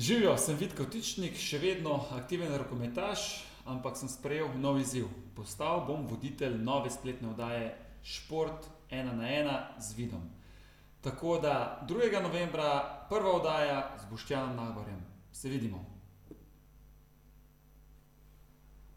Živijo, sem Vitko Tičnik, še vedno aktiven rokometaš, ampak sem sprejel nov izziv. Postal bom voditelj nove spletne oddaje Šport 1 na 1 z vidom. Tako da 2. novembra prva oddaja z Boštjanom Nagorjem. Se vidimo.